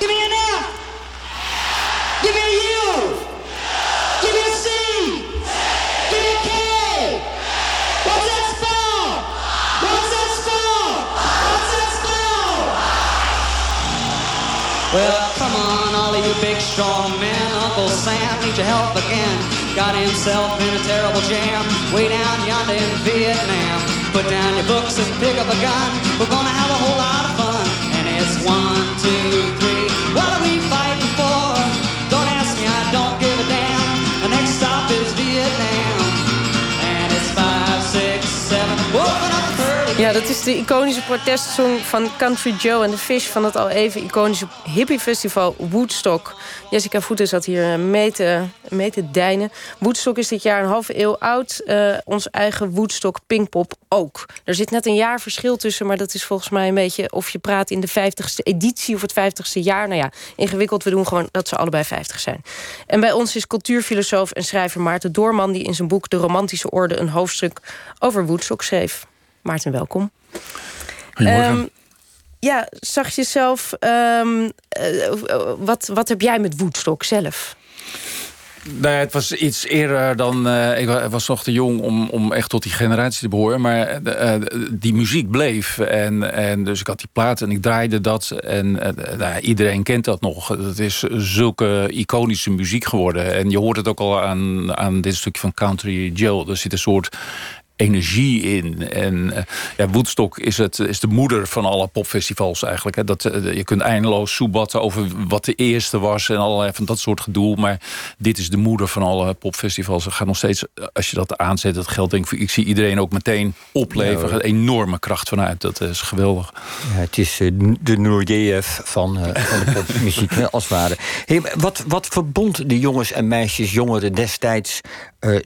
Give me an F. Give me a U. Give me a C. Give me a K. What's that? What's that? What's that? Well, come on, all of you big strong men. Uncle Sam needs your help again. Got himself in a terrible jam. Way down yonder in Vietnam. Put down your books and pick up a gun. We're gonna have a whole lot Ja, dat is de iconische protestsong van Country Joe en the Fish... van het al even iconische hippiefestival Woodstock. Jessica Voeten zat hier mee te, mee te deinen. Woodstock is dit jaar een halve eeuw oud. Eh, ons eigen Woodstock Pinkpop ook. Er zit net een jaar verschil tussen... maar dat is volgens mij een beetje of je praat in de 50ste editie... of het 50ste jaar. Nou ja, ingewikkeld. We doen gewoon dat ze allebei 50 zijn. En bij ons is cultuurfilosoof en schrijver Maarten Doorman... die in zijn boek De Romantische Orde een hoofdstuk over Woodstock schreef. Maarten, welkom. Goedemorgen. Ehm, ja, zag je zelf... ehm, eh, wat, wat heb jij met Woodstock zelf? Nou ja, het was iets eerder dan... eh, ik wa- was nog te jong om, om echt tot die generatie te behoren. Maar eh, die muziek bleef. En, en dus ik had die plaat en ik draaide dat. En nou iedereen kent dat nog. Het is zulke iconische muziek geworden. En je hoort het ook al aan, aan dit stukje van Country Joe. Er zit een soort energie in. En eh, ja, Woodstock is, het, is de moeder van alle popfestivals eigenlijk. Hè. Dat, eh, je kunt eindeloos soebatten over wat de eerste was... en allerlei van dat soort gedoe. Maar dit is de moeder van alle popfestivals. Er gaat nog steeds, eh, als je dat aanzet, dat geldt denk ik... voor- ik zie iedereen ook meteen opleveren. Ja, enorme kracht vanuit. Dat is geweldig. Ja, het is de Noordeev van, van de popmuziek, als het ware. Hey, wat, wat verbond de jongens en meisjes, jongeren destijds...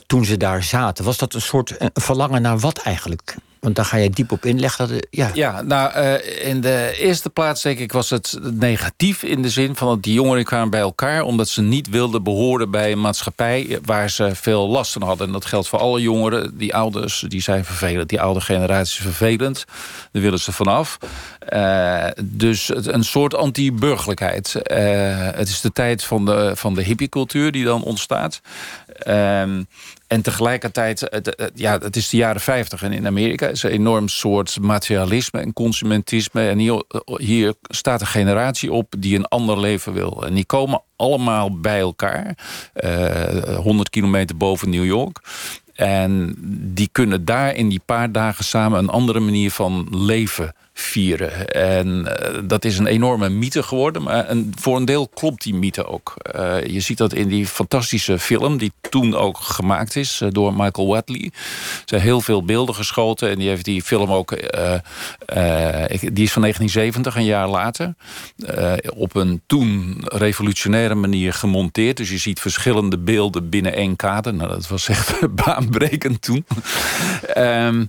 toen ze daar zaten? Was dat een soort eh, verlangen naar wat eigenlijk? Want daar ga je diep op inleggen. Eh, ja. Ja, nou, eh, in de eerste plaats denk ik was het negatief in de zin van dat die jongeren kwamen bij elkaar omdat ze niet wilden behoren bij een maatschappij waar ze veel last van hadden. En dat geldt voor alle jongeren. Die ouders, die zijn vervelend. Die oude generatie is vervelend. Daar willen ze vanaf. Eh, dus een soort anti-burgerlijkheid. Het is de tijd van de, van de hippiecultuur die dan ontstaat. En tegelijkertijd, het, het- ja, het is de jaren 50 en in Amerika is een enorm soort materialisme en consumentisme. En hier, hier staat een generatie op die een ander leven wil. En die komen allemaal bij elkaar, eh 100 kilometer boven New York. En die kunnen daar in die paar dagen samen een andere manier van leven vieren. En eh, dat is een enorme mythe geworden. Maar voor een deel klopt die mythe ook. Eh, je ziet dat in die fantastische film... die toen ook gemaakt is eh, door Michael Watley. Er zijn heel veel beelden geschoten. En die heeft die film ook... die is van 1970, een jaar later. op een toen revolutionaire manier gemonteerd. Dus je ziet verschillende beelden binnen één kader. Nou, dat was echt baanbrekend toen. Ehm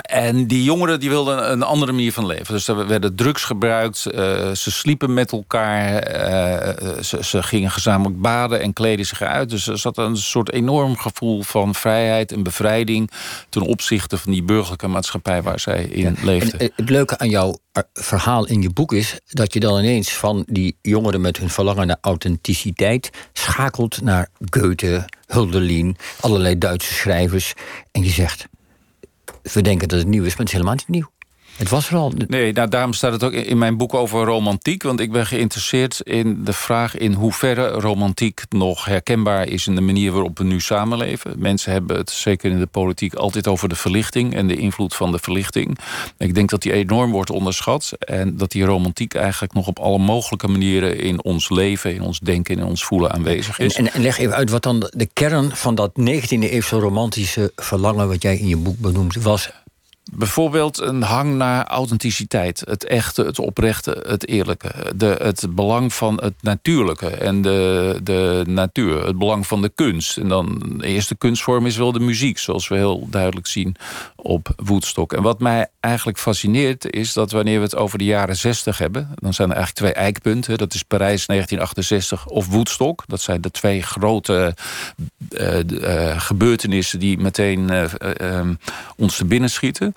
en die jongeren die wilden een andere manier van leven. Dus er werden drugs gebruikt. eh, ze sliepen met elkaar. eh, ze, ze gingen gezamenlijk baden en kleden zich uit. Dus er zat een soort enorm gevoel van vrijheid en bevrijding... ten opzichte van die burgerlijke maatschappij waar zij in leefden. En, eh, het leuke aan jouw eh, verhaal in je boek is dat je dan ineens van die jongeren met hun verlangen naar authenticiteit schakelt naar Goethe, Hölderlin, allerlei Duitse schrijvers. En je zegt: We denken dat het nieuw is, maar het is helemaal niet nieuw. Het was er al. Nee, nou, daarom staat het ook in mijn boek over romantiek. Want ik ben geïnteresseerd in de vraag in hoeverre romantiek nog herkenbaar is in de manier waarop we nu samenleven. Mensen hebben het, zeker in de politiek, altijd over de verlichting en de invloed van de verlichting. Ik denk dat die enorm wordt onderschat. En dat die romantiek eigenlijk nog op alle mogelijke manieren in ons leven, in ons denken en in ons voelen aanwezig is. en, en leg even uit wat dan de kern van dat 19e-eeuwse romantische verlangen, wat jij in je boek benoemt, was. Bijvoorbeeld een hang naar authenticiteit. Het echte, het oprechte, het eerlijke. De, het belang van het natuurlijke en de, de natuur. Het belang van de kunst. En dan de eerste kunstvorm is wel de muziek. Zoals we heel duidelijk zien op Woodstock. En wat mij eigenlijk fascineert is dat wanneer we het over de jaren 60 hebben, dan zijn er eigenlijk twee eikpunten. Dat is Parijs 1968 of Woodstock. Dat zijn de twee grote uh, uh, gebeurtenissen die meteen uh, ons te binnen schieten.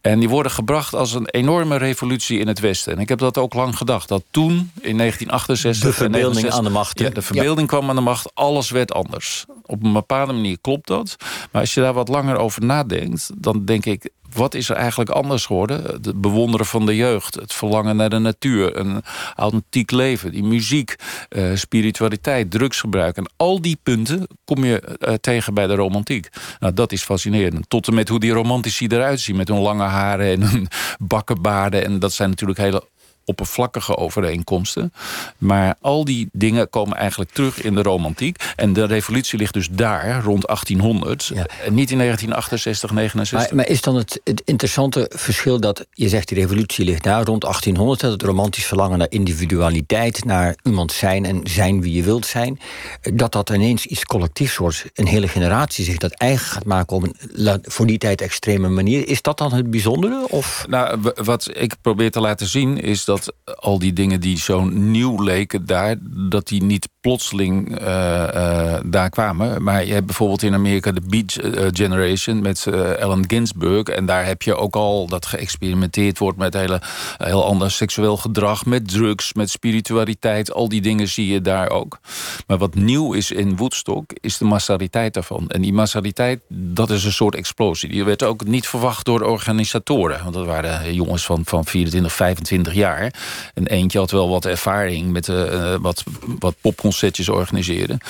En die worden gebracht als een enorme revolutie in het Westen. En ik heb dat ook lang gedacht. Dat toen, in 1968... De verbeelding aan de macht. Ja, de verbeelding kwam aan de macht. Alles werd anders. Op een bepaalde manier klopt dat. Maar als je daar wat langer over nadenkt... dan denk ik, wat is er eigenlijk anders geworden? Het bewonderen van de jeugd, het verlangen naar de natuur, een authentiek leven, die muziek, uh, spiritualiteit, drugsgebruik. En al die punten kom je uh, tegen bij de romantiek. Nou, dat is fascinerend. Tot en met hoe die romantici eruit zien, met hun lange haren en hun bakkenbaarden. En dat zijn natuurlijk hele oppervlakkige overeenkomsten. Maar al die dingen komen eigenlijk terug in de romantiek. En de revolutie ligt dus daar, rond 1800. En niet in 1968, 69. Maar, maar, is dan het, het interessante verschil dat je zegt... die revolutie ligt daar, rond 1800... dat het romantisch verlangen naar individualiteit... naar iemand zijn en zijn wie je wilt zijn... dat dat ineens iets collectiefs wordt. Een hele generatie zich dat eigen gaat maken... op een voor die tijd extreme manier. Is dat dan het bijzondere? Of? Nou, wat ik probeer te laten zien is dat al die dingen die zo nieuw leken daar... dat die niet plotseling uh, uh, daar kwamen. Maar je hebt bijvoorbeeld in Amerika de Beat eh, Generation... met Allen Ginsberg. En daar heb je ook al dat geëxperimenteerd wordt... met hele, heel ander seksueel gedrag, met drugs, met spiritualiteit. Al die dingen zie je daar ook. Maar wat nieuw is in Woodstock, is de massaliteit daarvan. En die massaliteit, dat is een soort explosie. Die werd ook niet verwacht door organisatoren. Want dat waren jongens van, van 24, 25 jaar. En eentje had wel wat ervaring met uh, wat, wat popconcertjes organiseren.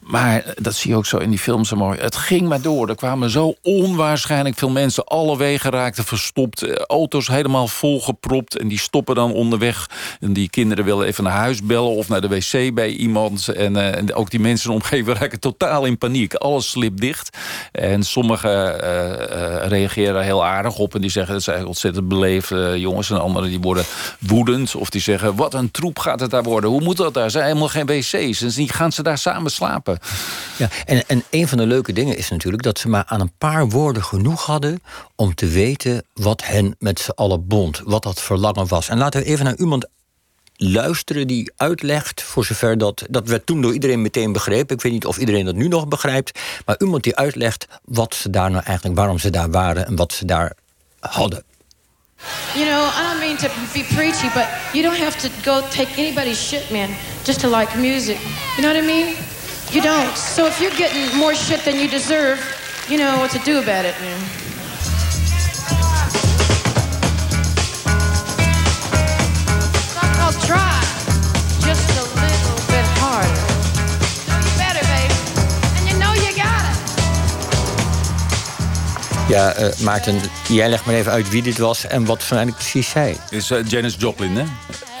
Maar dat zie je ook zo in die film zo mooi. Het ging maar door. Er kwamen zo onwaarschijnlijk veel mensen. Alle wegen raakten verstopt. Eh, auto's helemaal volgepropt. En die stoppen dan onderweg. En die kinderen willen even naar huis bellen of naar de wc bij iemand. En, uh, en ook die mensen in de omgeving raken totaal in paniek. Alles slipt dicht. En sommigen uh, reageren heel aardig op. En die zeggen, dat zijn ontzettend beleefd jongens. En anderen die worden woedend. Of die zeggen, wat een troep gaat het daar worden. Hoe moet dat daar? Zijn helemaal geen wc's. En die gaan ze daar samen slapen. Ja, en, en een van de leuke dingen is natuurlijk... dat ze maar aan een paar woorden genoeg hadden... om te weten wat hen met z'n allen bond. Wat dat verlangen was. En laten we even naar iemand luisteren die uitlegt, voor zover dat... dat werd toen door iedereen meteen begrepen. Ik weet niet of iedereen dat nu nog begrijpt. Maar iemand die uitlegt wat ze daar nou eigenlijk... waarom ze daar waren en wat ze daar hadden. You know, I don't mean to be preachy, but you don't have to go take anybody's shit, man, just to like music. You know what I mean? You don't. So if you're getting more shit than you deserve, you know what to do about it, man. Ja, uh, Maarten, jij legt maar even uit wie dit was en wat ze precies zei. Is uh, Janis Joplin, hè?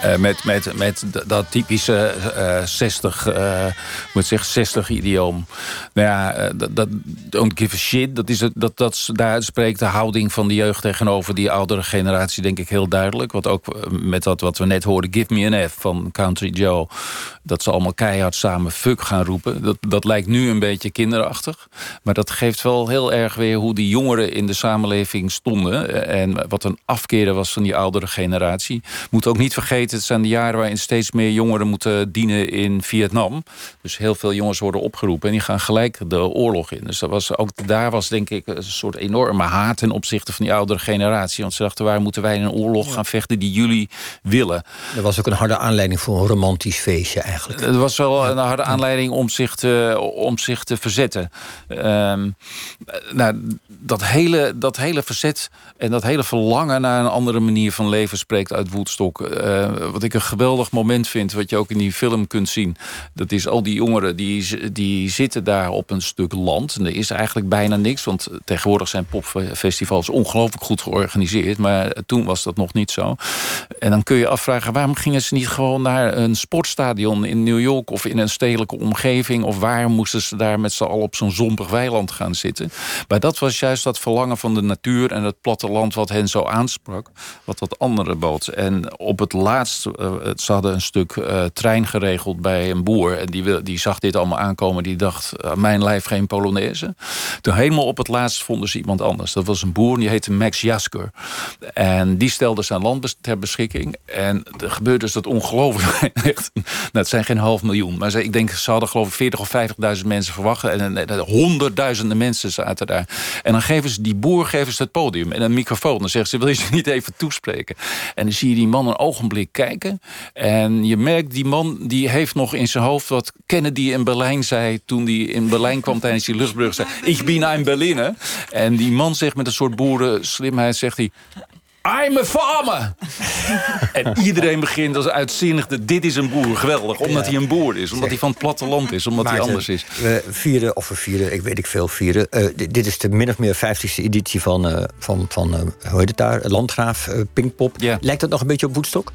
Uh, met, met, met dat typische uh, 60, uh, moet zeggen, 60 idioom. Nou ja, dat, don't give a shit. Dat is dat, dat, daar spreekt de houding van de jeugd tegenover die oudere generatie, denk ik, heel duidelijk. Wat ook met dat wat we net hoorden, Give Me an F van Country Joe. Dat ze allemaal keihard samen fuck gaan roepen. Dat, dat lijkt nu een beetje kinderachtig. Maar dat geeft wel heel erg weer hoe die jongeren in de samenleving stonden. En wat een afkeren was van die oudere generatie. Moet ook niet vergeten het zijn de jaren waarin steeds meer jongeren moeten dienen in Vietnam. Dus heel veel jongens worden opgeroepen en die gaan gelijk de oorlog in. Dus dat was, ook daar was denk ik een soort enorme haat ten opzichte van die oudere generatie. Want ze dachten, waar moeten wij in een oorlog gaan vechten die jullie willen? Er was ook een harde aanleiding voor een romantisch feestje eigenlijk. Er was wel een harde aanleiding om zich te, om zich te verzetten. Um, nou, dat, hele, dat hele verzet en dat hele verlangen naar een andere manier van leven spreekt uit Woodstock. Uh, wat ik een geweldig moment vind, wat je ook in die film kunt zien... dat is al die jongeren die, die zitten daar op een stuk land. En er is eigenlijk bijna niks, want tegenwoordig zijn popfestivals ongelooflijk goed georganiseerd. Maar toen was dat nog niet zo. En dan kun je afvragen, waarom gingen ze niet gewoon naar een sportstadion in New York... of in een stedelijke omgeving? Of waar moesten ze daar met z'n allen op zo'n zompig weiland gaan zitten? Maar dat was juist dat verlangen van de natuur en het platteland wat hen zo aansprak. Wat dat andere bood. En op het laatste laatst, uh, ze hadden een stuk uh, trein geregeld bij een boer. En die, die zag dit allemaal aankomen. Die dacht, mijn lijf geen Polonaise. Toen helemaal op het laatst vonden ze iemand anders. Dat was een boer, die heette Max Jasker. En die stelde zijn land ter beschikking. En er gebeurde dus dat ongelooflijk. Nou, het zijn geen half miljoen. Maar ik denk, ze hadden geloof ik 40 of 50.000 mensen verwacht. En, en, en honderdduizenden mensen zaten daar. En dan geven ze die boer geven ze het podium en een microfoon. Dan zeggen ze, wil je ze niet even toespreken? En dan zie je die man een ogenblik kijken. En je merkt, die man die heeft nog in zijn hoofd... wat Kennedy in Berlijn zei toen hij in Berlijn kwam tijdens die luchtbrug. Ik ben een Berliner. En die man zegt met een soort boerenslimheid, zegt hij... I'm a farmer. en iedereen begint als uitzinnig. Dit is een boer, geweldig. Omdat hij een boer is. Omdat hij van het platteland is. Omdat hij anders is. We vieren, of we vieren, ik weet ik veel vieren. Uh, dit is de min of meer 50ste editie van, uh, van, van uh, hoe heet het daar? Landgraaf, Pinkpop. Ja. Lijkt dat nog een beetje op Woodstock?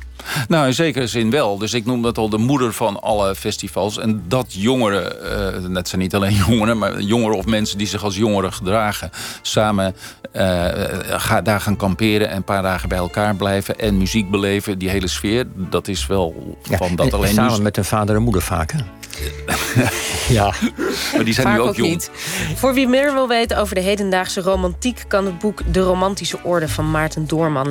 Nou, in zekere zin wel. Dus ik noem dat al de moeder van alle festivals. En dat jongeren, het zijn niet alleen jongeren... maar jongeren of mensen die zich als jongeren gedragen... samen ga, daar gaan kamperen en een paar dagen bij elkaar blijven en muziek beleven. Die hele sfeer, dat is wel van dat alleen. Samen met een vader en moeder vaak, hè? ja. Maar die zijn Vaak nu ook, ook jong. niet. Voor wie meer wil weten over de hedendaagse romantiek... kan het boek De Romantische Orde van Maarten Doorman